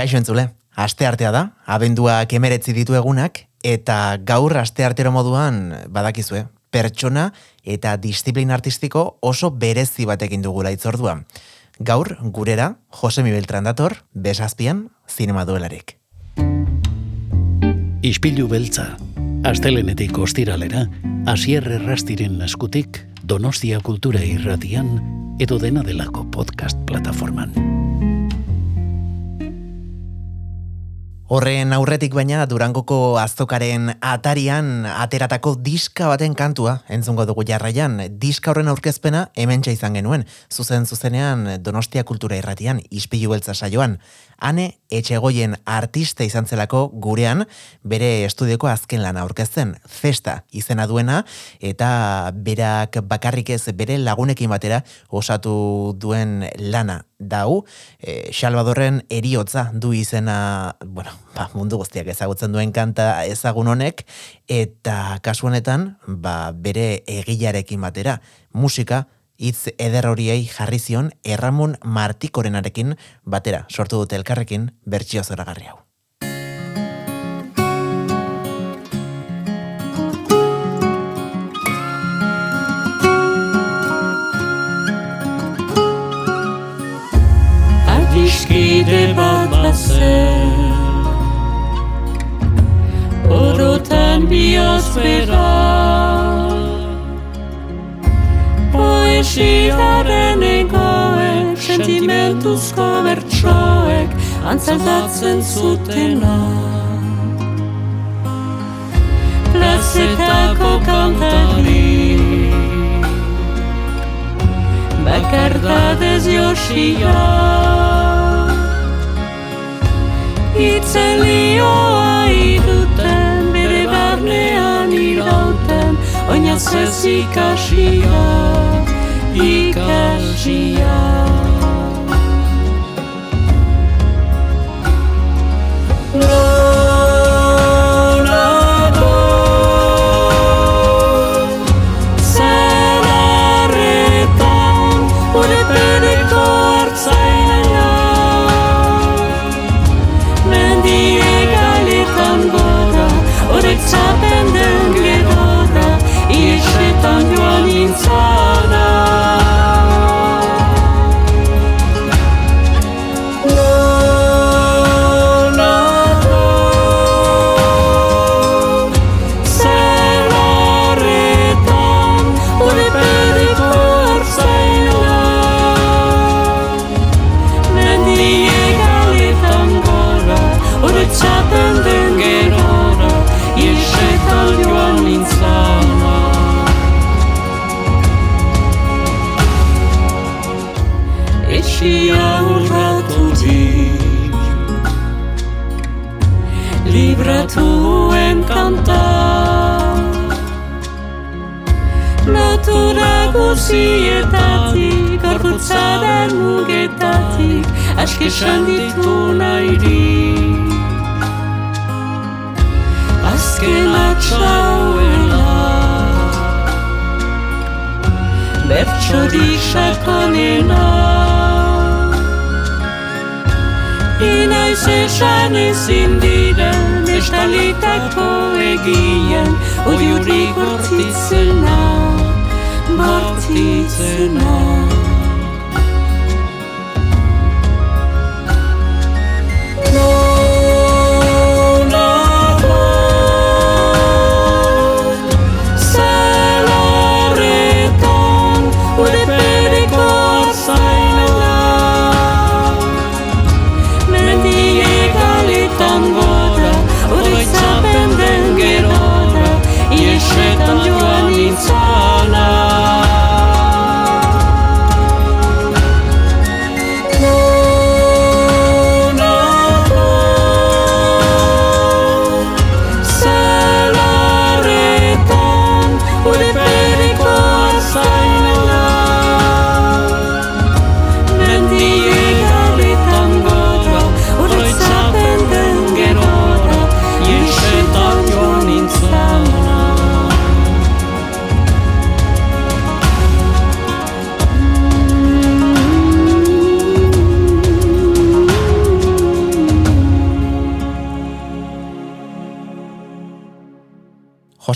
Kaixo entzule, aste artea da, abenduak emeretzi ditu egunak, eta gaur aste artero moduan, badakizue, pertsona eta disiplin artistiko oso berezi batekin dugula itzordua. Gaur, gurera, Jose Mi Beltran dator, besazpian, zinema duelarik. Ispilu beltza, astelenetik ostiralera, asierre rastiren naskutik, Donostia Kultura Irratian, edo dena delako podcast plataforman. Horren aurretik baina Durangoko aztokaren atarian ateratako diska baten kantua entzungo dugu jarraian. Diska horren aurkezpena hemen izan genuen. Zuzen zuzenean Donostia Kultura Irratian, ispilu beltza saioan. Hane etxegoien artista izan zelako gurean bere estudioko azken lana aurkezten. Festa izena duena eta berak bakarrik ez bere lagunekin batera osatu duen lana dau, e, Salvadorren eriotza du izena, bueno, ba, mundu guztiak ezagutzen duen kanta ezagun honek, eta kasu honetan, ba, bere egilarekin batera, musika, hitz eder horiei jarri zion Erramon Martikorenarekin batera sortu dute elkarrekin bertsio zoragarri hau. Sentimentuzko bertsoek Antzaldatzen zutena. Plazetako kantari Bakardadez josia. Itzelioa iduten Bere barnean irauten Oinaz ez ikasia Ikasia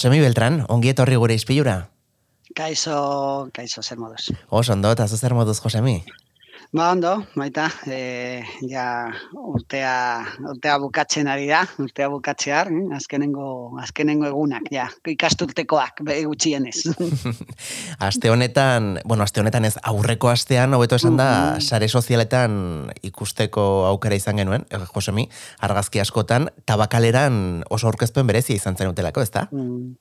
Josemi Beltran, ongi etorri gure izpilura. Kaixo, kaixo, zer moduz. Oso ondo, eta zu zer moduz, Josemi? Ba, ondo, baita, e, ja, urtea, urtea bukatzen ari da, urtea bukatzear, eh? azkenengo, azkenengo egunak, ja, ikasturtekoak, be, gutxienez. Aste honetan, bueno, aste honetan ez aurreko astean, hobeto esan da, Mhm. sare sozialetan ikusteko aukera izan genuen, eh, Josemi, argazki askotan, tabakaleran oso aurkezpen berezia izan zen utelako, ezta? Mm.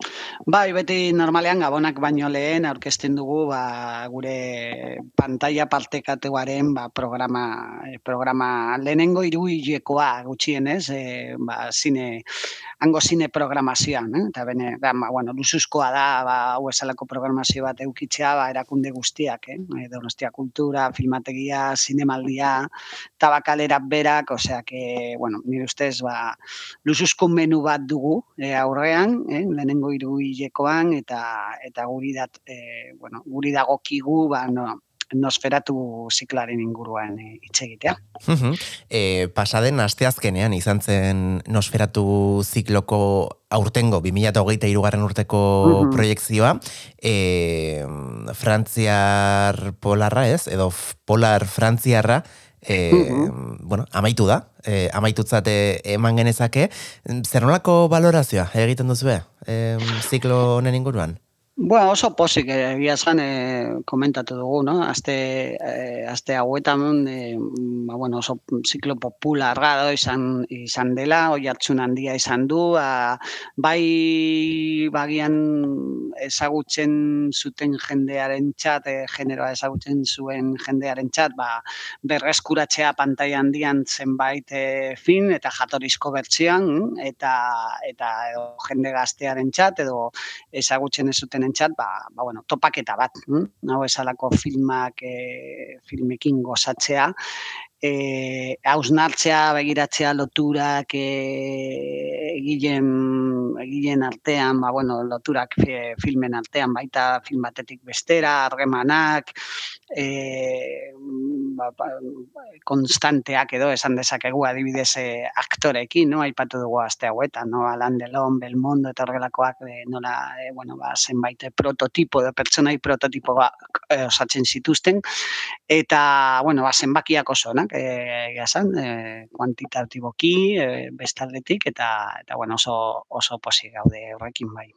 Bai, beti normalean gabonak baino lehen aurkezten dugu ba, gure pantalla partekatuaren ba, programa, eh, programa lehenengo iruilekoa gutxienez, e, ba, zine, hango zine programazioan, eh? eta bene, da, ba, bueno, lusuzkoa da, ba, hau esalako programazio bat eukitzea, ba, erakunde guztiak, eh? E, Donostia Kultura, Filmategia, Zinemaldia, tabakalera berak, osea, que, bueno, nire ustez, ba, lusuzko menu bat dugu e, aurrean, eh, lehenengo hiru hilekoan eta eta guri dat e, bueno, guri dagokigu ba no, nosferatu ziklaren inguruan eh, hitz egitea. E, pasaden asteazkenean izan zen Nosferatu zikloko aurtengo 2023 irugarren urteko Mhm. proiektzioa, e, Frantziar polarra ez, edo polar frantziarra, e, bueno, amaitu da, e, amaitutzate eman genezake, zer nolako balorazioa egiten duzue, e, ziklo honen inguruan? Bueno, oso posik eh, egia esan eh, komentatu dugu, no? Aste, eh, aste hauetan eh, ba, bueno, oso ziklo popularra da izan, izan dela, oi handia izan du, a, bai bagian ezagutzen zuten jendearen txat, eh, generoa ezagutzen zuen jendearen txat, ba, berreskuratzea pantaila handian zenbait eh, fin eta jatorrizko bertsioan, eta, eta edo jende gaztearen txat, edo ezagutzen ez zuten entzat, ba, ba, bueno, topaketa bat, hm? hau esalako filmak, e, filmekin gozatzea, e, hausnartzea, begiratzea loturak e, egilen, egilen artean, ba, bueno, loturak e, filmen artean, baita film batetik bestera, harremanak, e, ba, ba, konstanteak edo esan dezakegu adibidez aktorekin, no? aipatu dugu aste hauetan, no? Alain Delon, Belmondo eta horrelakoak e, nola, e, bueno, ba, zenbait prototipo, edo pertsonai prototipo ba, e, osatzen zituzten, eta, bueno, ba, zenbakiak oso, nak, e, egia esan, e, kuantitatiboki, e, bestaldetik, eta, eta bueno, oso, oso posi gaude horrekin bai.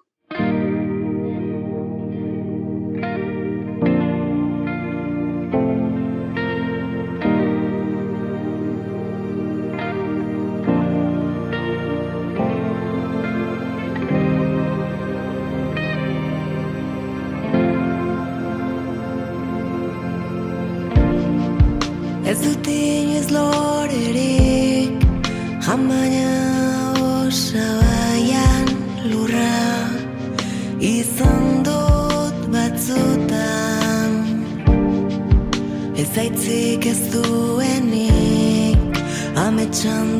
Ez dut inoiz lorerik Jamaina osabaian lurra Izan dut batzutan Ez aitzik ez duenik Ametsandiaren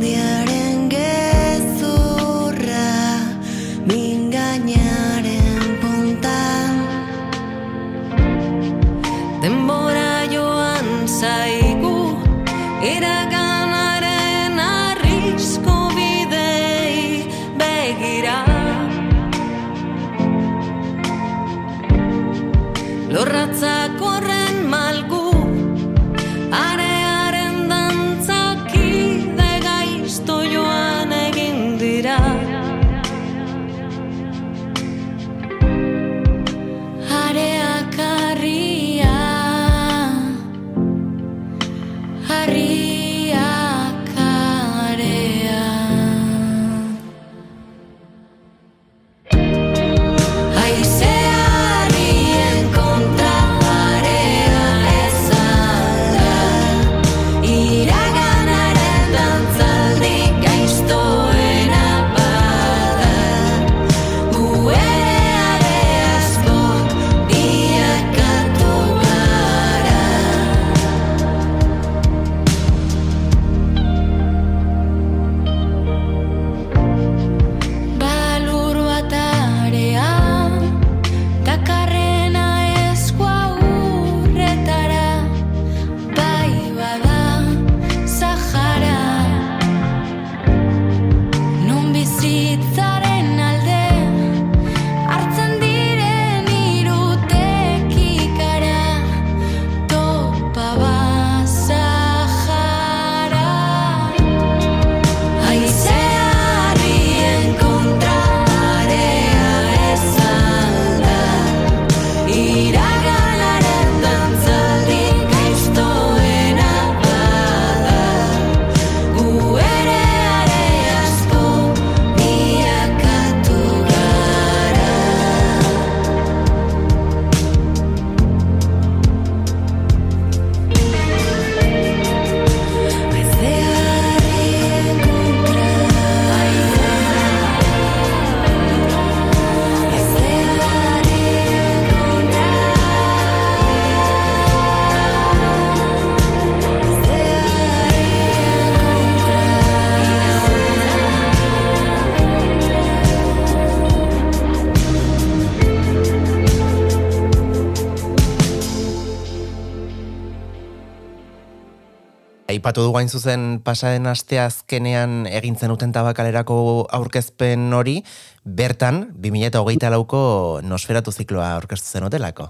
aipatu du gain zuzen pasaren aste azkenean egintzen uten tabakalerako aurkezpen hori, bertan, 2008 lauko nosferatu zikloa aurkeztu zen hotelako.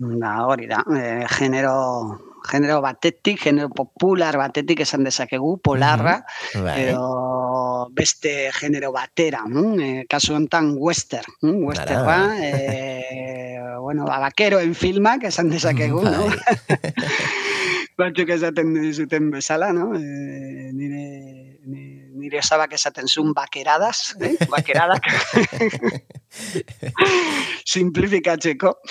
Ba, hori da, e, genero, genero batetik, genero popular batetik esan dezakegu, polarra, Mhm, bai. edo beste genero batera, mm? e, kasu honetan western, mm? westerna, e, bueno, ba, bakeroen filmak esan dezakegu, no? Batzuk esaten zuten bezala, no? E, nire, nire, nire sabak esaten zuen bakeradas, eh? bakeradak. Simplifikatzeko.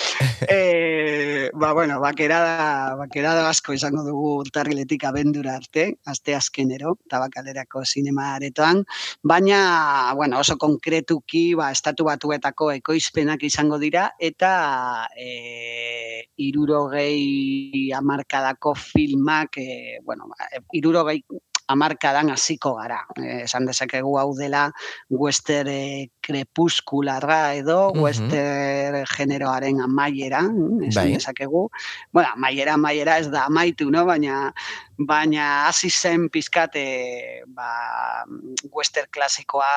E, ba, bueno, bakerada, bakerada asko izango dugu urtarriletik abendura arte, aste azkenero, tabakalerako sinema aretoan, baina, bueno, oso konkretuki, ba, estatu batuetako ekoizpenak izango dira, eta e, irurogei amarkadako filmak, e, bueno, ba, irurogei amarkadan hasiko gara. Eh, esan dezakegu hau dela western eh, krepuskularra edo Mhm. western generoaren amaiera, mm, esan Bai. dezakegu. Bueno, amaiera amaiera ez da amaitu, no? baina baina hasi zen pizkate ba, western klasikoa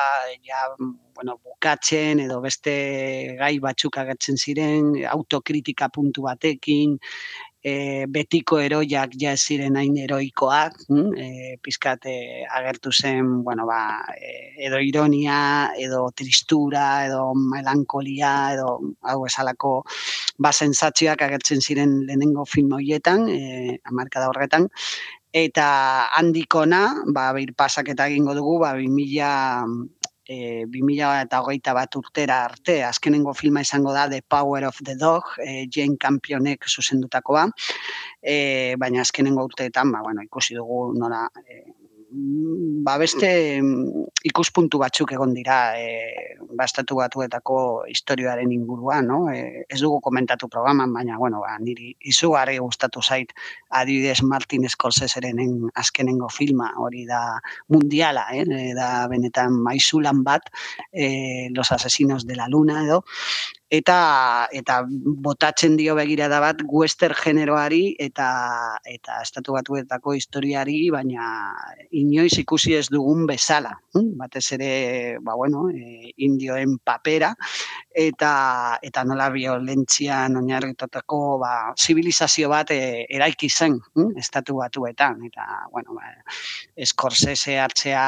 ja bueno, bukatzen edo beste gai batzuk agertzen ziren, autokritika puntu batekin, e, betiko eroiak ja ziren hain eroikoak, mm? e, pizkat e, agertu zen, bueno, ba, e, edo ironia, edo tristura, edo melankolia, edo hau esalako ba, sentsazioak agertzen ziren lehenengo film horietan, e, amarkada horretan, eta handikona, ba, bir pasaketa egingo dugu, ba, 2000 e, 2000 eta hogeita bat urtera arte, azkenengo filma izango da The Power of the Dog, e, Jane Campionek zuzendutakoa, e, baina azkenengo urteetan, ba, bueno, ikusi dugu nola, e, ba, beste mm, ikuspuntu batzuk egon dira e, ba, estatu batuetako historioaren inguruan, no? E, ez dugu komentatu programan, baina, bueno, ba, niri izugarri gustatu zait adibidez Martin Scorseserenen azkenengo filma, hori da mundiala, eh? E, da benetan maizulan bat, e, Los asesinos de la luna edo, eta eta botatzen dio begirada bat western generoari eta eta estatu batuetako historiari, baina inoiz ikusi ez dugun bezala. hm? Batez ere, ba bueno, e, indioen papera eta eta nola violentzian oinarritutako ba zibilizazio bat e, eraiki zen, hm? estatu batuetan eta bueno, ba Scorsese hartzea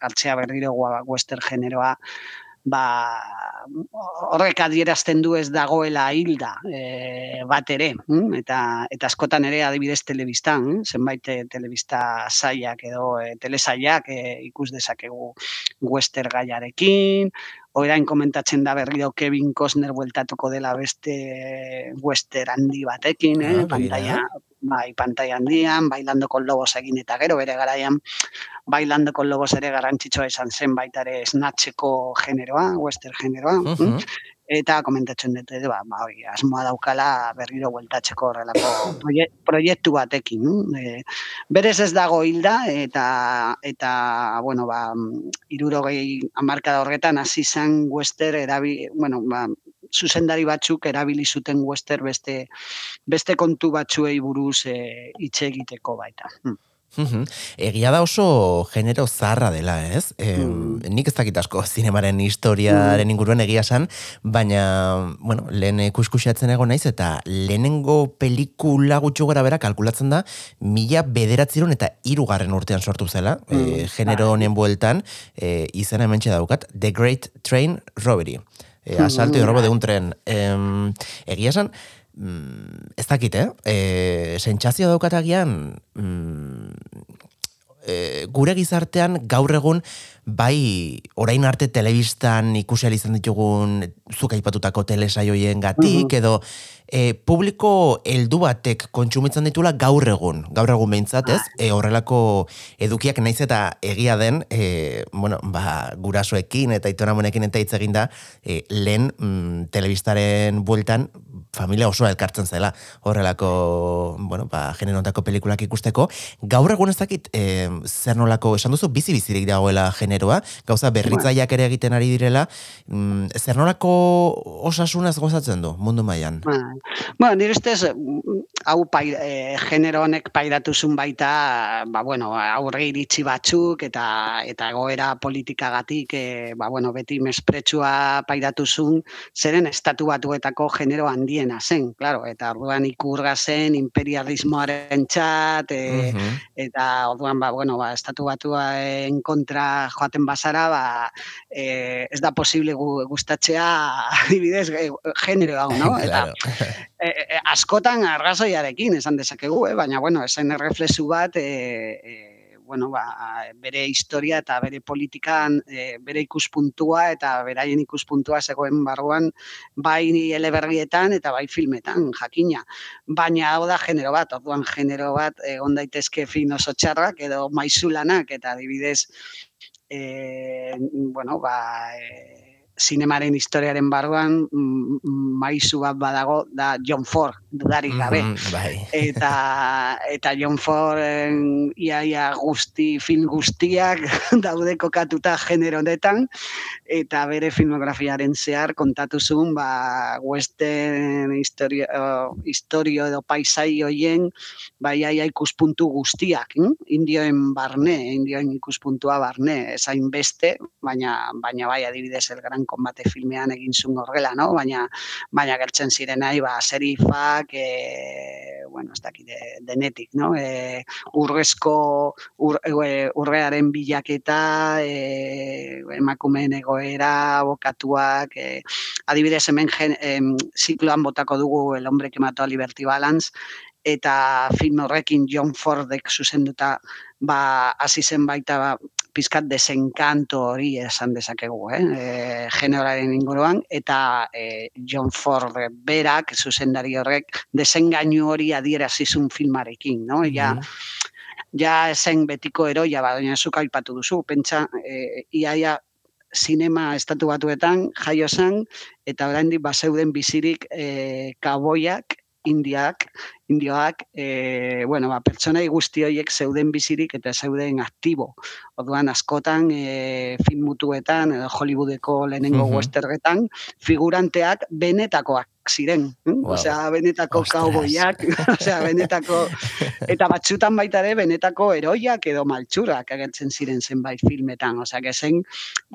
hartzea berriro western generoa ba, horrek adierazten du ez dagoela hilda e, bat ere, mm? eta, eta askotan ere adibidez telebistan, mm? zenbait eh, telebista saiak edo e, telesaiak e, ikus dezakegu western gaiarekin, orain komentatzen da berriro Kevin Costner bueltatuko dela beste western handi batekin, eh? Ah, pantalla, bai, pantalla handian, bailando con lobos egin eta gero bere garaian bailando con lobos ere garrantzitsua izan zen baita ere esnatzeko generoa, western generoa. mm? Mhm. Eta komentatzen dut, ere, ba, ba, hori, asmoa daukala berriro bueltatzeko horrelako proie, proiektu batekin. mm? E, berez ez dago hilda, eta, eta bueno, ba, irurogei amarkada horretan hasi zen western erabi, bueno, ba, zuzendari batzuk erabili zuten western beste beste kontu batzuei buruz eh, hitz egiteko baita. Mm. Mhm. Egia da oso genero zaharra dela, ez? E, Mm. Nik ez dakit asko zinemaren historiaren inguruan egia san, baina, bueno, lehen kuskusiatzen egon naiz, eta lehenengo pelikula gutxu gara bera kalkulatzen da, mila bederatziron eta irugarren urtean sortu zela, e, Mm, genero bai. honen bueltan, e, izena hementxe daukat, The Great Train Robbery. E, asalto y robo de un tren. Em, egia esan, mm, ez dakit, eh? E, sentsazio daukat agian, mm, e, gure gizartean gaur egun bai orain arte telebistan ikusi izan ditugun zuk aipatutako telesaioien gatik, edo e, publiko heldu batek kontsumitzen ditula gaur egun, gaur egun behintzat, ez? E, horrelako edukiak naiz eta egia den, e, bueno, ba, gurasoekin eta itonamonekin eta hitz eginda, e, lehen mm, telebistaren bueltan familia osoa elkartzen zela horrelako, bueno, ba, generontako pelikulak ikusteko. Gaur egun ez dakit, e, zer nolako, esan duzu, bizi-bizirik dagoela generoa, gauza berritzaileak ere egiten ari direla, mm, zer nolako osasunaz gozatzen du, mundu mailan. Ba, bueno, nire ustez, hau pai, e, genero honek pairatuzun baita, ba, bueno, aurre iritsi batzuk eta eta egoera politikagatik, e, ba, bueno, beti mespretsua pairatuzun, zeren estatu batuetako genero handiena zen, claro, eta orduan ikurga zen imperialismoaren txat, e, Mhm. eta orduan, ba, bueno, ba, estatu batuaen kontra joaten bazara, ba, e, ez da posible gu, gustatzea, adibidez, genero hau, no? Eta, Claro. e, e, askotan arrazoiarekin esan dezakegu, eh? baina bueno, esan erreflexu bat e, e, bueno, ba, bere historia eta bere politikan e, bere ikuspuntua eta beraien ikuspuntua zegoen barruan bai eleberrietan eta bai filmetan, jakina. Baina hau da genero bat, orduan genero bat egon daitezke film oso txarrak edo maizulanak eta adibidez e, bueno, ba, e, zinemaren historiaren barruan mm, maizu bat badago da John Ford, dudarik gabe. Mhm, bai. Eta, eta John Forden iaia guzti, film guztiak daude kokatuta genero honetan, eta bere filmografiaren zehar kontatu zuen ba, western historio, historio edo paisai hoien ba, iaia ikuspuntu guztiak, hm? indioen barne, indioen ikuspuntua barne, ezain beste, baina, baina bai adibidez el gran kombate filmean egin zuen horrela, no? baina, baina gertzen ziren nahi, ba, serifak, e, bueno, ez dakit, e, denetik, no? E, urrezko, ur, e, urrearen bilaketa, e, emakumeen egoera, abokatuak, e, adibidez hemen gen, em, zikloan botako dugu El hombre que mató a Liberty Balance, eta film horrekin John Fordek zuzenduta ba hasi zen baita ba, pizkat desenkanto hori esan dezakegu, eh? E, generoaren inguruan eta e, John Ford berak zuzendari horrek desengainu hori adierazizun filmarekin, no? Ja, ja zen betiko eroia, baina zuk aipatu duzu, pentsa, e, iaia sinema estatu batuetan jaio zen eta oraindik bazeuden bizirik e, kaboiak indiak, indioak, e, bueno, ba, pertsonai guzti horiek zeuden bizirik eta zeuden aktibo. Orduan askotan e, film mutuetan Hollywoodeko lehenengo Mhm. westernetan figuranteak benetakoak ziren. hm? Wow. Osea, benetako kauboiak, osea, benetako eta batzutan baita ere benetako eroiak edo maltsurak agertzen ziren zenbait filmetan, osea, que zen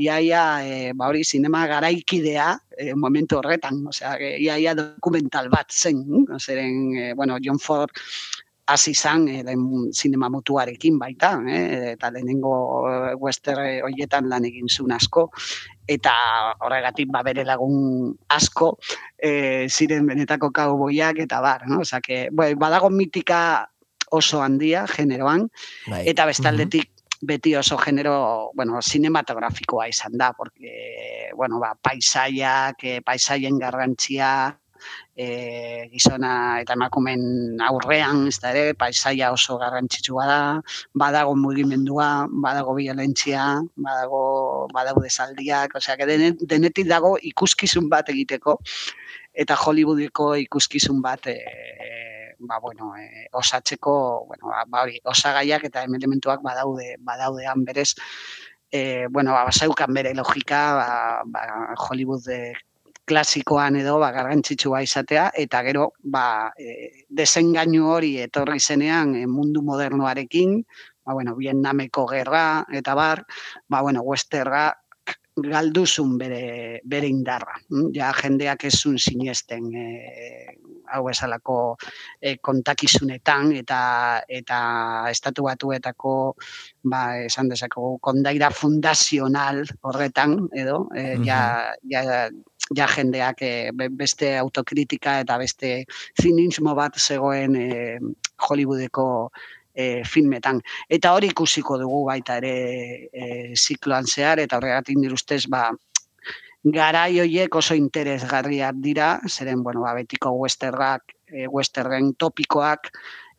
iaia e, ba hori sinema garaikidea e, momentu horretan, osea, iaia dokumental bat zen, hm? zeren e, bueno, John Ford hasi izan e, lehen sinema mutuarekin baita, eh? eta lehenengo eh, western hoietan lan egin zuen asko, eta horregatik ba bere lagun asko e, ziren benetako kauboiak eta bar, no? Osea que, bueno, badago mitika oso handia generoan Bai. eta bestaldetik beti oso genero, bueno, cinematografikoa izan da, porque, bueno, ba, paisaiak, eh, paisaien garrantzia, e, gizona eta emakumen aurrean, ez da ere, paisaia oso garrantzitsua da, badago mugimendua, badago violentzia, badago, badago desaldiak, osea, denet, denetik dago ikuskizun bat egiteko, eta Hollywoodeko ikuskizun bat e, ba, bueno, e, osatzeko, bueno, ba, ba, hori, osagaiak eta elementuak badaude, badaudean berez, e, bueno, ba, basaukan bere logika, ba, ba, Hollywood e, klasikoan edo ba, garrantzitsua izatea, eta gero ba, e, desengainu hori etorri zenean e, mundu modernoarekin, ba, bueno, Vietnameko gerra eta bar, ba, bueno, westerra galduzun bere, bere indarra. mm? Ja jendeak ezun sinesten e, hau esalako e, kontakizunetan eta eta estatu batuetako ba, esan dezakegu kondaira fundazional horretan edo e, ja, ja, ja jendeak e, be- beste autokritika eta beste zinismo bat zegoen e, Hollywoodeko e, filmetan. Eta hori ikusiko dugu baita ere e, zikloan zehar, eta horregatik nire ustez, ba, garai horiek oso interesgarriak dira, zeren, bueno, ba, betiko westerrak, e, westerren topikoak,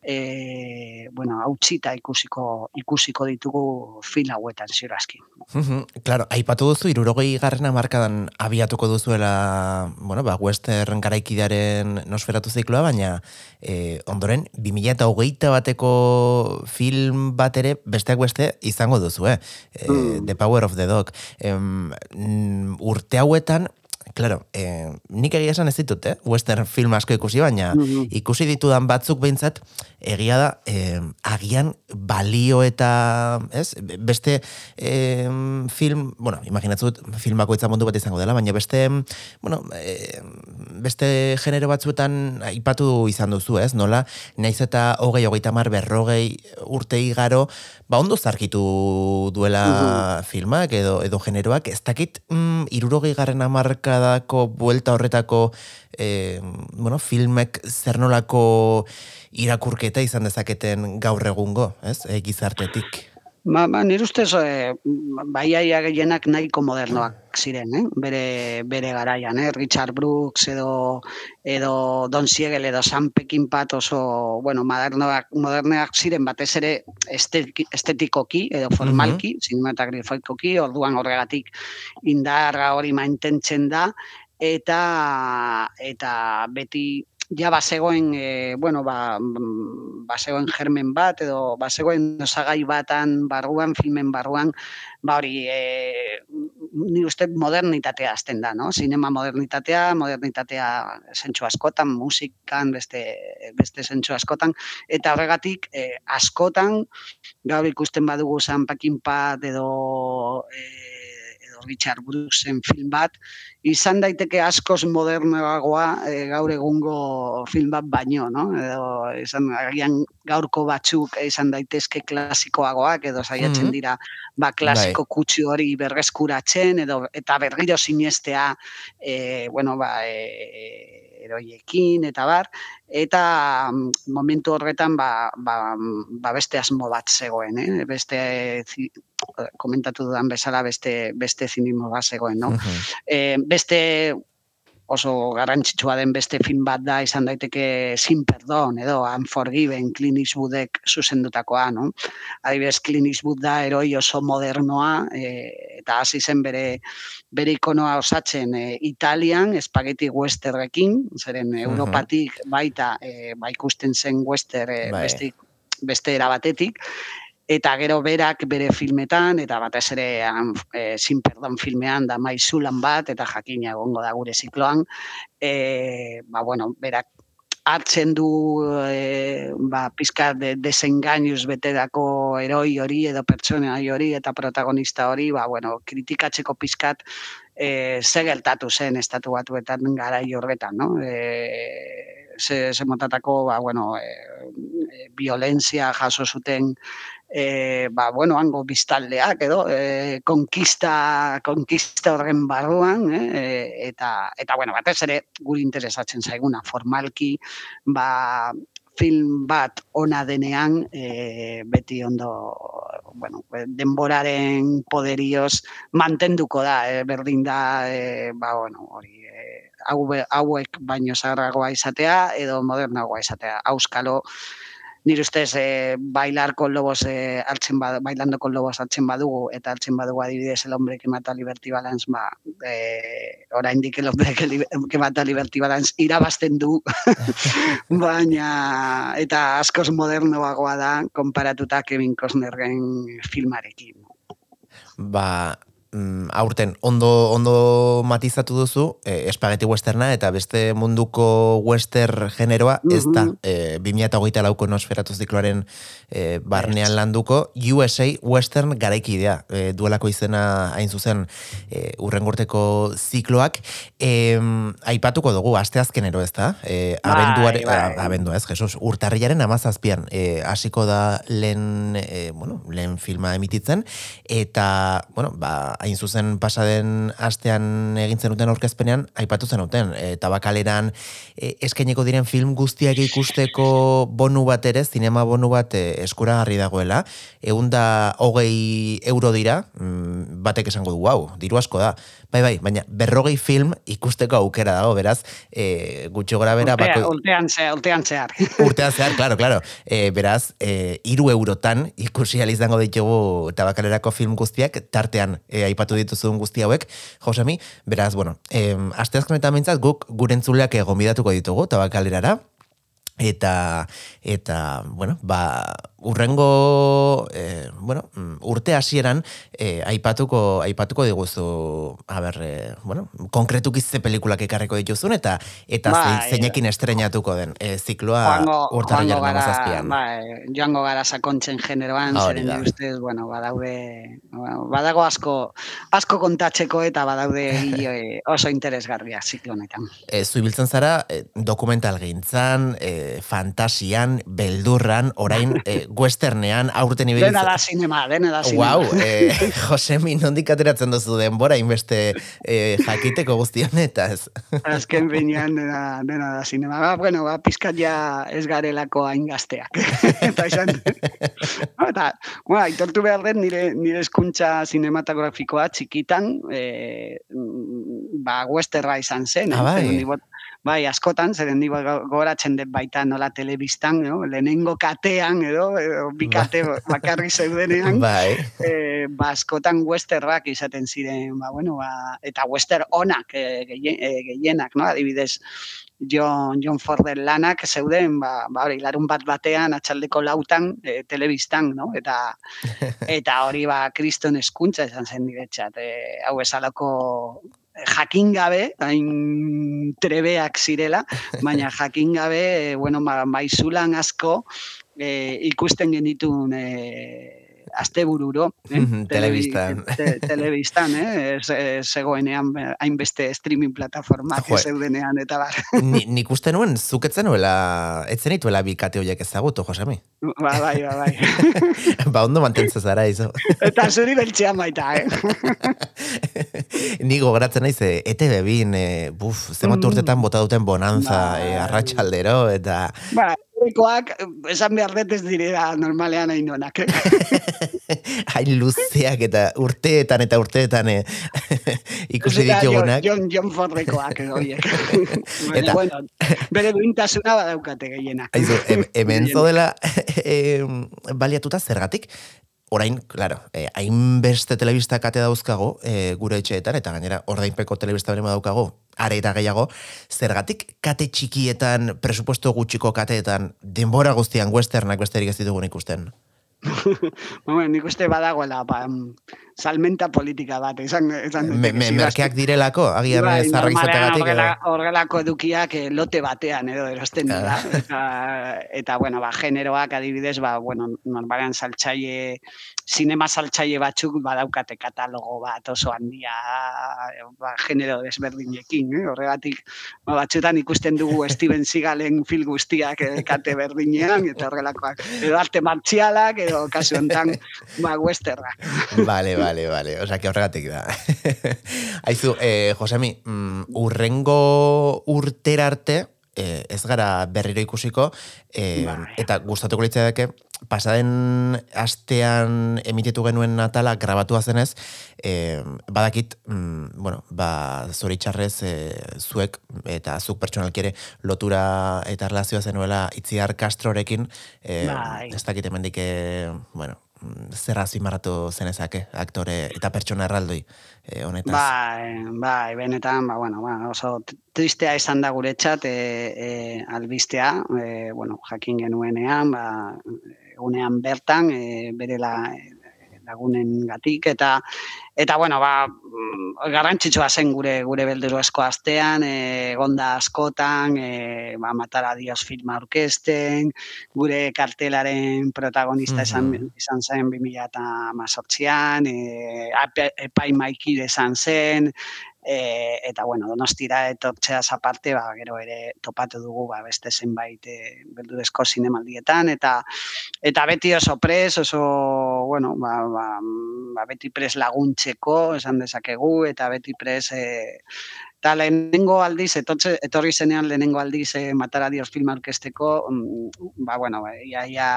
e, bueno, hautsita ikusiko, ikusiko ditugu film hauetan ziurazki. Mhm, Claro, aipatu duzu irurogei garrena markadan abiatuko duzuela, bueno, ba, western garaikidearen nosferatu zikloa, baina e, ondoren, 2008 bateko film bat ere besteak beste izango duzu, eh? E, Mm. The Power of the Dog. Em, mm, urte hauetan, Claro, eh, nik egia esan ez ditut, eh? Western film asko ikusi, baina Mhm. ikusi ditudan batzuk behintzat, egia da, eh, agian balio eta, ez, beste eh, film, bueno, imaginatzut film bakoitza mundu bat izango dela, baina beste, bueno, eh, beste genero batzuetan aipatu izan duzu, ez, nola, naiz eta hogei, hogeita mar, berrogei urte igaro, ba ondo zarkitu duela filmak edo edo generoak, ez dakit mm, irurogei garren amarkadako buelta horretako eh, bueno, filmek zer nolako irakurketa izan dezaketen gaur egungo, ez, e, gizartetik. Ba, ba, nire ustez, e, baiaia gehienak nahiko modernoak ziren, eh? bere, bere garaian, eh? Richard Brooks edo, edo Don Siegel edo Sam Peckinpah oso, bueno, modernoak, moderneak ziren batez ere estetik- estetikoki edo formalki, mm cinematografikoki, orduan horregatik indarra hori mantentzen da, eta eta beti ja bazegoen e, bueno ba bazegoen germen bat edo bazegoen osagai batan barruan filmen barruan ba hori e, ni uste modernitatea hasten da, no? Sinema modernitatea, modernitatea zentsu askotan, musikan, beste beste zentsu askotan eta horregatik e, askotan gaur ikusten badugu San Pakinpat edo e, Richard Brooksen film bat, izan daiteke askoz modernoagoa e, gaur egungo film bat baino, no? Edo izan agian gaurko batzuk izan daitezke klasikoagoak edo saiatzen Mhm. dira ba klasiko kutsu hori berreskuratzen edo eta berriro sinestea e, bueno, ba, e, eroiekin eta bar eta mm, momentu horretan ba, ba, mm, ba beste asmo bat zegoen, eh? beste komentatu dudan bezala beste beste zinismo bat zegoen, no? Mhm. e, beste oso garrantzitsua den beste film bat da izan daiteke Sin Perdón edo Unforgiven Clint Eastwoodek zuzendutakoa, no? Adibidez Clint Eastwood da eroi oso modernoa e, eta hasi zen bere bere ikonoa osatzen e, Italian espageti westerrekin, zeren Europatik baita e, ba ikusten zen wester e, Bai. beste beste era batetik eta gero berak bere filmetan, eta batez ere e, Sin Perdón filmean da maizulan bat, eta jakina egongo da gure zikloan, e, ba, bueno, berak hartzen du e, ba, pizka de, desengainuz beterako eroi hori edo pertsona hori eta protagonista hori, ba, bueno, kritikatzeko pizkat e, ze gertatu zen estatu batuetan garai horretan, no? E, ze, ze motatako, ba, bueno, e, violentzia jaso zuten e, ba, bueno, hango biztaldeak edo e, konkista, konkista horren barruan, eh, eta, eta, bueno, batez ere guri interesatzen zaiguna formalki, ba, film bat ona denean e, beti ondo bueno, denboraren poderioz mantenduko da, e, berdin da, e, ba, bueno, hori, e, hau, hauek baino zaharragoa izatea edo modernagoa izatea. Auskalo, nire ustez e, bailar con lobos e, hartzen bad, bailando con lobos hartzen badugu eta hartzen badugu adibidez el hombre que mata Liberty Balance ba e, oraindik el hombre que, que mata Liberty Balance irabazten du baina eta askoz modernoagoa da konparatuta Kevin Costnerren filmarekin. ba, mm, aurten ondo ondo matizatu duzu eh, espageti westerna eta beste munduko western generoa ez da Mhm. eh, 2008 lauko nosferatu zikloaren eh, barnean landuko USA western garaikidea. Eh, duelako izena hain zuzen eh, urrengorteko zikloak. Eh, aipatuko dugu asteazkenero ez da eh, Bai, abenduare, bai. a- abendua ez, Jesus, urtarrilaren amazazpian hasiko da lehen, eh, bueno, lehen filma emititzen, eta, bueno, ba, hain zuzen pasaden astean egin zenuten aurkezpenean, aipatu zenuten, e, tabakaleran e, eskaineko diren film guztiak ikusteko bonu bat ere, zinema bonu bat e, eskuragarri dagoela, egun da hogei euro dira, mm, batek esango du, wow, diru asko da. Bai, bai, baina berrogei film ikusteko aukera dago, beraz, e, gutxo gora bera, Urtea, bako, urtean, ze, urtean zehar. urtean zehar, claro, claro. E, beraz, e, iru eurotan ikusi izango ditugu tabakalerako film guztiak, tartean e, aipatu dituzun guzti hauek, Josemi, beraz, bueno, e, asteazkenetan bintzat guk gurentzuleak egon bidatuko ditugu tabakalerara, eta eta bueno ba urrengo e, bueno mm, urte hasieran e, aipatuko aipatuko diguzu a ber e, bueno konkretuki ze pelikulak ekarriko dituzun eta eta Bai. zein- zeinekin estrenatuko den e, zikloa joango, urtarrilaren joango gara, hamazazpian. bai, joango gara sakontzen generoan, zeren ustez, bueno, badaude, badago asko, asko kontatzeko eta badaude oso interesgarria ziklo honetan. E, zu ibiltzen zara e, dokumental gintzan, e, fantasian, beldurran, orain e, westernean, aurten ibiltzen. Dena da sinema, dena da sinema. Wow, eh, Josemi, nondik ateratzen duzu denbora, inbeste eh, jakiteko guzti honetaz. Azken behinean dena, dena da sinema. Ba, bueno, ba, pizkat ja ez garelako hain gazteak. eta no, eta, bueno, aitortu behar den nire, nire eskuntza sinematografikoa txikitan, e, ba, westerra izan zen. Ah, eh, bai. Bai, askotan, zeren ni go- gogoratzen dut baita nola telebistan, no? lehenengo katean, edo, edo bi kate bakarri zeudenean, bai, e, ba, askotan westerrak izaten ziren, ba, bueno, ba, eta wester onak e, gehien- gehienak, no? adibidez, John, John Forden lanak zeuden, ba, ba hori, larun bat batean, atxaldeko lautan, e, telebistan, no? Eta, eta hori, ba, kriston eskuntza esan zen niretzat, e, hau esalako jakin gabe, hain trebeak zirela, baina jakin gabe, e, bueno, ma, maizulan asko e, ikusten genitun e, astebururo, eh? Telebi- telebistan. te- telebistan, eh? Zegoenean eh, hainbeste streaming plataformak Jo. zeudenean eta bar. Ni, nik uste nuen, zuketzen nuela, etzen ituela bi kate horiek ezagutu, Josemi. ba, bai, ba, bai. ba, ondo mantentzen zara, izo. eta zuri beltxean baita, eh? Ni gogoratzen naiz, e, ETV bin, e, buf, zenbat Mm. urtetan bota duten bonanza, Bai. e, arratsaldero, eta ba, Ekoak, esan behar dut ez direla normalean hain onak. hain luzeak eta urteetan eta urteetan e, ikusi ditugunak. John, John Fordekoak horiek. Eta- bueno, bere duintasuna badaukate gehienak. Aizu, em, hemen zodela em, baliatuta zergatik, orain, claro, eh, hainbeste telebista kate dauzkago eh, gure etxeetan, eta gainera ordainpeko telebista bere daukago, are eta gehiago, zergatik kate txikietan, presupuesto gutxiko kateetan, denbora guztian westernak besterik ez ditugun ikusten. Bueno, nik uste badagoela, ba, salmenta politika bat, esan, esan Me, me, merkeak direlako, agian Bai, zarrak normalean izategatik. horrelako edukiak eh, lote batean edo erosten dira. eta, eta, bueno, ba, generoak adibidez, ba, bueno, normalean saltzaile, sinema saltzaile batzuk badaukate katalogo bat oso handia, ba, genero desberdinekin, eh? horregatik, ba, batzutan ikusten dugu Steven Seagalen fil guztiak eh, kate berdinean, eta horrelakoak, edo arte martzialak, edo kasu honetan, ba, westerrak. Vale, vale, vale. O sea, que horregatik da. Aizu, eh, Josemi, mm, urrengo urtera arte, eh, ez gara berriro ikusiko, eh, Bai. eta gustatuko litzateke, pasaden astean emititu genuen natala grabatua zenez, eh, badakit, mm, bueno, ba, zoritxarrez eh, zuek eta zuk pertsonalki ere lotura eta relazioa zenuela Itziar Castrorekin, eh, Bai. ez dakit hemendik, eh, bueno, zer azpimarratu zenezake aktore eta pertsona erraldoi eh, honetaz. Bai, bai, benetan, ba, bueno, ba, oso tristea izan da guretzat e, e, albistea, e, bueno, jakin genuenean, ba, egunean bertan, e, bere la, lagunen gatik, eta, eta bueno, ba, mm, garrantzitsua zen gure gure beldurrezko astean, e, gonda askotan, e, ba, matara dios filma orkesten, gure kartelaren protagonista izan, Mhm. izan zen 2018an, e, ape- epaimaikide izan zen, e, eta bueno, donostira etortzeaz aparte, ba, gero ere topatu dugu ba, beste zenbait e, beldurezko zinemaldietan, eta eta beti oso pres, oso, bueno, ba, ba, ba, beti pres laguntzeko, esan dezakegu, eta beti pres, e, eta lehenengo aldiz, etortze, etorri zenean lehenengo aldiz e, Matara Dios film orkesteko, mm, ba, bueno, ba, ia, ia,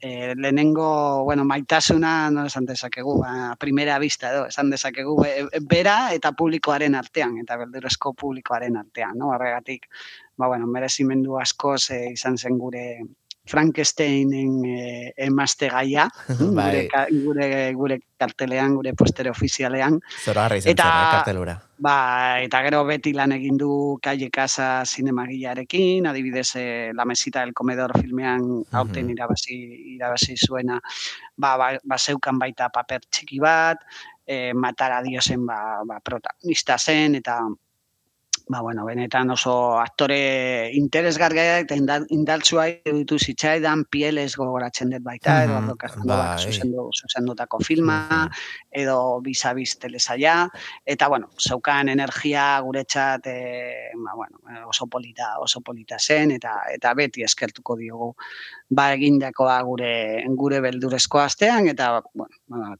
e, lehenengo, bueno, maitasuna, no esan dezakegu, a primera vista edo, esan dezakegu, e, bera eta publikoaren artean, eta beldurezko publikoaren artean, no? Horregatik, ba, bueno, merezimendu askoz e, izan zen gure Frankensteinen e, emazte gaia, Bai. gure, ka- gure, gure kartelean, gure postere ofizialean, Zora harra izan Eta- eh, kartelura. Ba, eta gero beti lan egin du Calle Casa zinemagilarekin, adibidez eh, La Mesita del Comedor filmean aurten Mhm. irabazi, irabazi zuena, ba, ba, ba zeukan baita paper txiki bat, eh, Matara Diosen ba, ba, protagonista zen, eta ba, bueno, benetan oso aktore interesgarria eta indar, indartsua iruditu zitzaidan, pieles gogoratzen dut baita, Mhm, Eduardo Casanova bai. zuzendu, zuzendutako filma, edo bizabiz telesaia, eta bueno, zeukan energia guretzat e, ba, bueno, eh, oso polita, oso polita zen eta eta beti eskertuko diogu. Ba egindakoa gure gure beldurezko astean eta bueno, ba,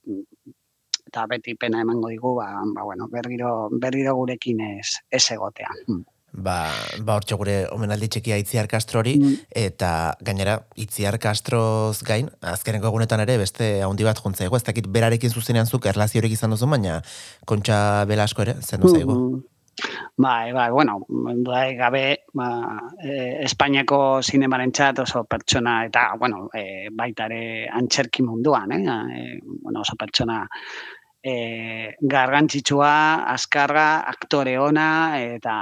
eta beti pena emango digu ba, ba bueno, berriro berriro gurekin ez ez egotea. Mm. Ba, ba hortxe gure omenaldi txikia Itziar Castrori, Mm. eta gainera Itziar Castroz gain, azkeneko egunetan ere beste handi bat jontzaigo, ez dakit berarekin zuzenean zuk erlaziorik izan duzu, baina kontxa belasko ere, zendu zaigu. Mhm. Bai, bai, bueno, bai, gabe, ba, e, Espainiako zinemarentzat oso pertsona, eta, bueno, e, baita ere antzerki munduan, eh? E, bueno, oso pertsona e, gargantzitsua, azkarra, aktore ona, eta,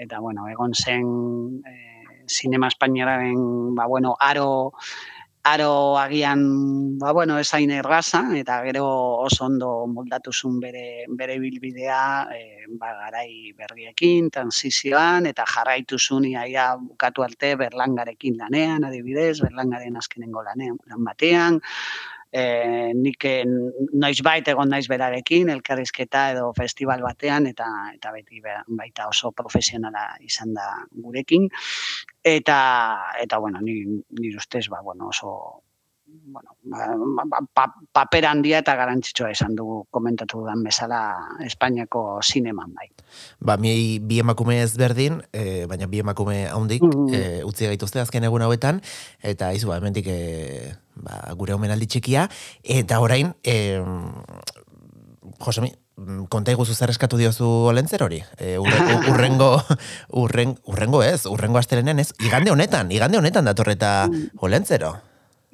eta bueno, egon zen e, zinema espainiararen, ba, bueno, aro, aro agian, ba, bueno, esain erraza, eta gero oso ondo moldatu zuen bere, bere bilbidea, e, ba, garai berriekin, transizioan, eta jarraitu zuen iaia bukatu arte berlangarekin lanean, adibidez, berlangaren azkenengo lanean, lan batean, e, nik eh, noiz bait egon naiz berarekin, elkarrizketa edo festival batean, eta eta beti be- baita oso profesionala izan da gurekin. Eta, eta bueno, ni, nire ustez, ba, bueno, oso bueno, ba, ba, pa, paper handia eta garantzitsua izan dugu komentatu dudan bezala Espainiako zineman bai. Ba, mi bi emakume ezberdin, e, baina bi emakume handik Mhm. e, utzi gaituzte azken egun hauetan, eta izu, ba, hemendik e, ba, gure omenaldi txikia, eta orain, e, Josemi, mm, konta iguzu zer eskatu diozu olentzer hori? E, urre, urrengo, urren, urrengo ez, urrengo astelenen ez, igande honetan, igande honetan datorreta olentzero.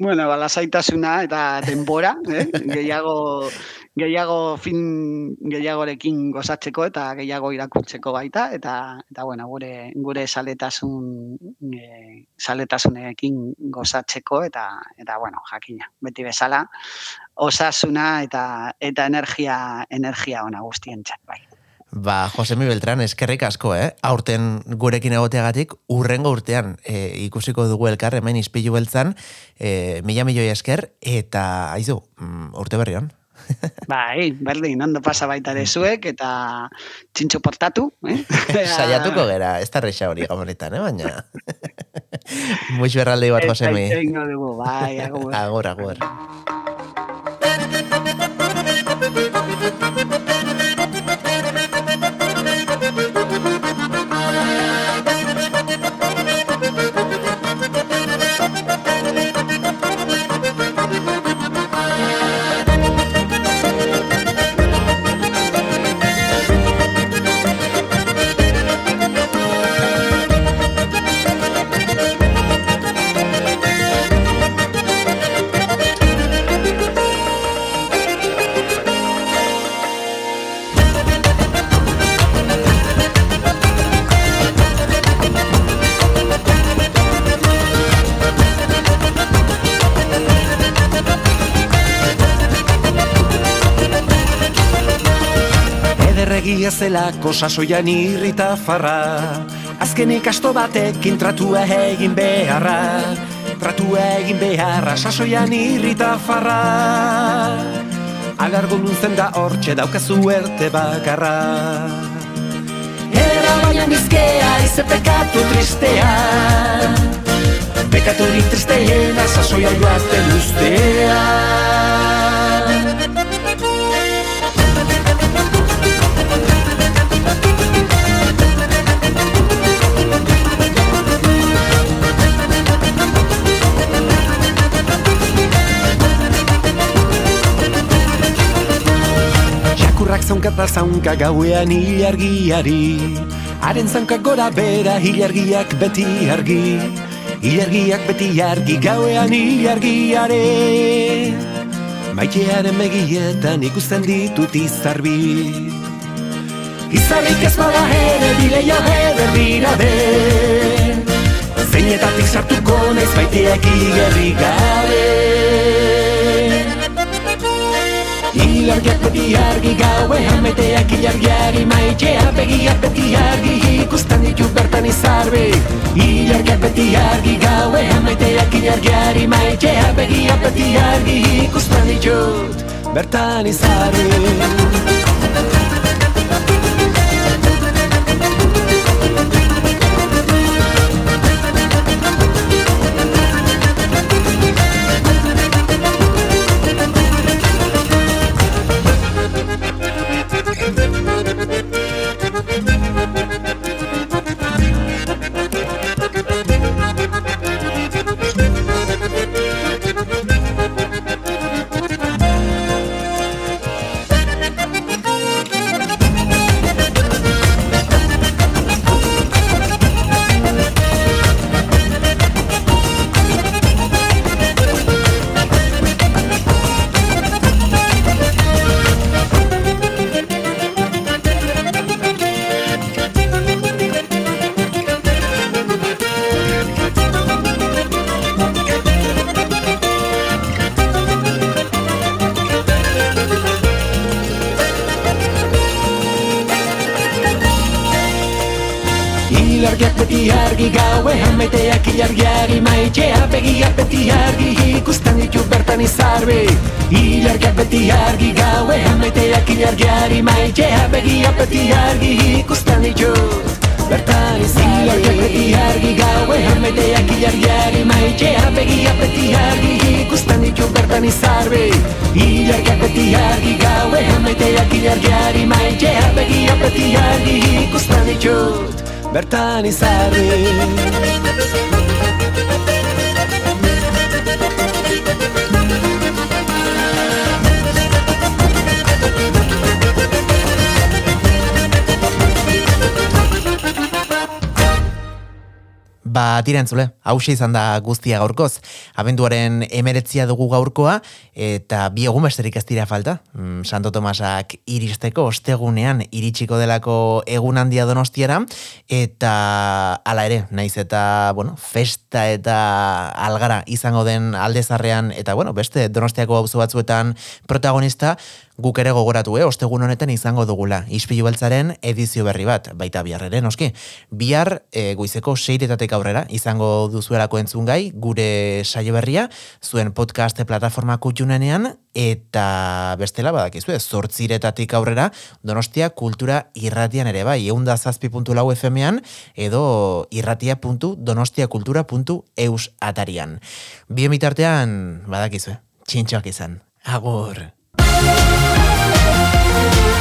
Bueno, lasaitasuna eta denbora, eh? gehiago, gehiago film gehiagorekin gozatzeko eta gehiago irakurtzeko baita eta eta bueno, gure gure saletasun e, saletasunekin gozatzeko eta eta bueno, jakina, beti bezala osasuna eta eta energia energia ona guztientzat bai. Ba, Josemi Beltran, eskerrik asko, eh? Aurten gurekin egoteagatik, urrengo urtean e, ikusiko dugu elkar hemen izpilu beltzan, e, mila milioi esker, eta, aizu, mm, urte berri hon. Bai, berdin, ondo pasa baita ere zuek eta txintxo portatu, eh? Saiatuko gera, ez da reixa hori gamonetan, eh? Baina. Muix berraldi bat, Josemi. Eta egingo dugu, bai, agur. Agur, agur. Ederregia zelako sasoian irrita farra. Azkenik asto batekin tratua egin beharra Tratua egin beharra sasoian irrita farra. Alargo nuntzen da hortxe daukazu erte bakarra. Era baina nizkea ize pekatu tristea. Pekaturik tristeena sasoia joaten ustea Ikurrak zaunkata zaunka gauean hilargiari. Haren zaunkak gora bera hilargiak beti argi. Hilargiak beti argi gauean hilargiare. Maitearen begietan ikusten ditut izarbi Izarrik ez bada ere bileia eder dira de Zeinetatik sartuko naiz baiteak igerri gabe Ilargiak beti argi gaue Hameteak ilargiari maitxea Begiak beti argi ikusten ditu bertan izarbe Ilargiak beti argi gaue Hameteak ilargiari maitxea Begiak beti argi ikusten ditut bertan izarbe beti argi ikusten ditu bertan izarbe Ilargiak beti argi gaue Hameteak ilargiari maitxea Begiak beti argi ikusten ditu bertan izarbe Ilargiak beti argi gaue Hameteak ilargiari maitxea Begiak beti argi ikusten ditu bertan izarbe Ilargiak beti argi gaue Hameteak ilargiari maitxea Begiak beti argi ikusten ditut bertan izarri Ba, tira entzule, hause izan da guztia gaurkoz. Abenduaren emeretzia dugu gaurkoa, eta bi egun besterik ez dira falta. Mm, Santo Tomasak iristeko, ostegunean iritsiko delako egun handia donostiara, eta hala ere, naiz eta, bueno, festa eta algara izango den aldezarrean, eta, bueno, beste donostiako auzo batzuetan protagonista, guk ere gogoratu, eh? ostegun honetan izango dugula. Ispilu beltzaren edizio berri bat, baita biharreren, noski. Bihar, e, goizeko seiretatek aurrera, izango duzuelako entzun gai, gure saio berria, zuen podcast plataforma kutxunenean, eta bestela badakizu, ez, zortziretatik aurrera, donostia kultura irratian ere bai, eunda zazpi puntu lau FM-ean, edo irratia.donostiakultura.eus atarian. Bien bitartean, badakizu, txintxoak izan. Agur!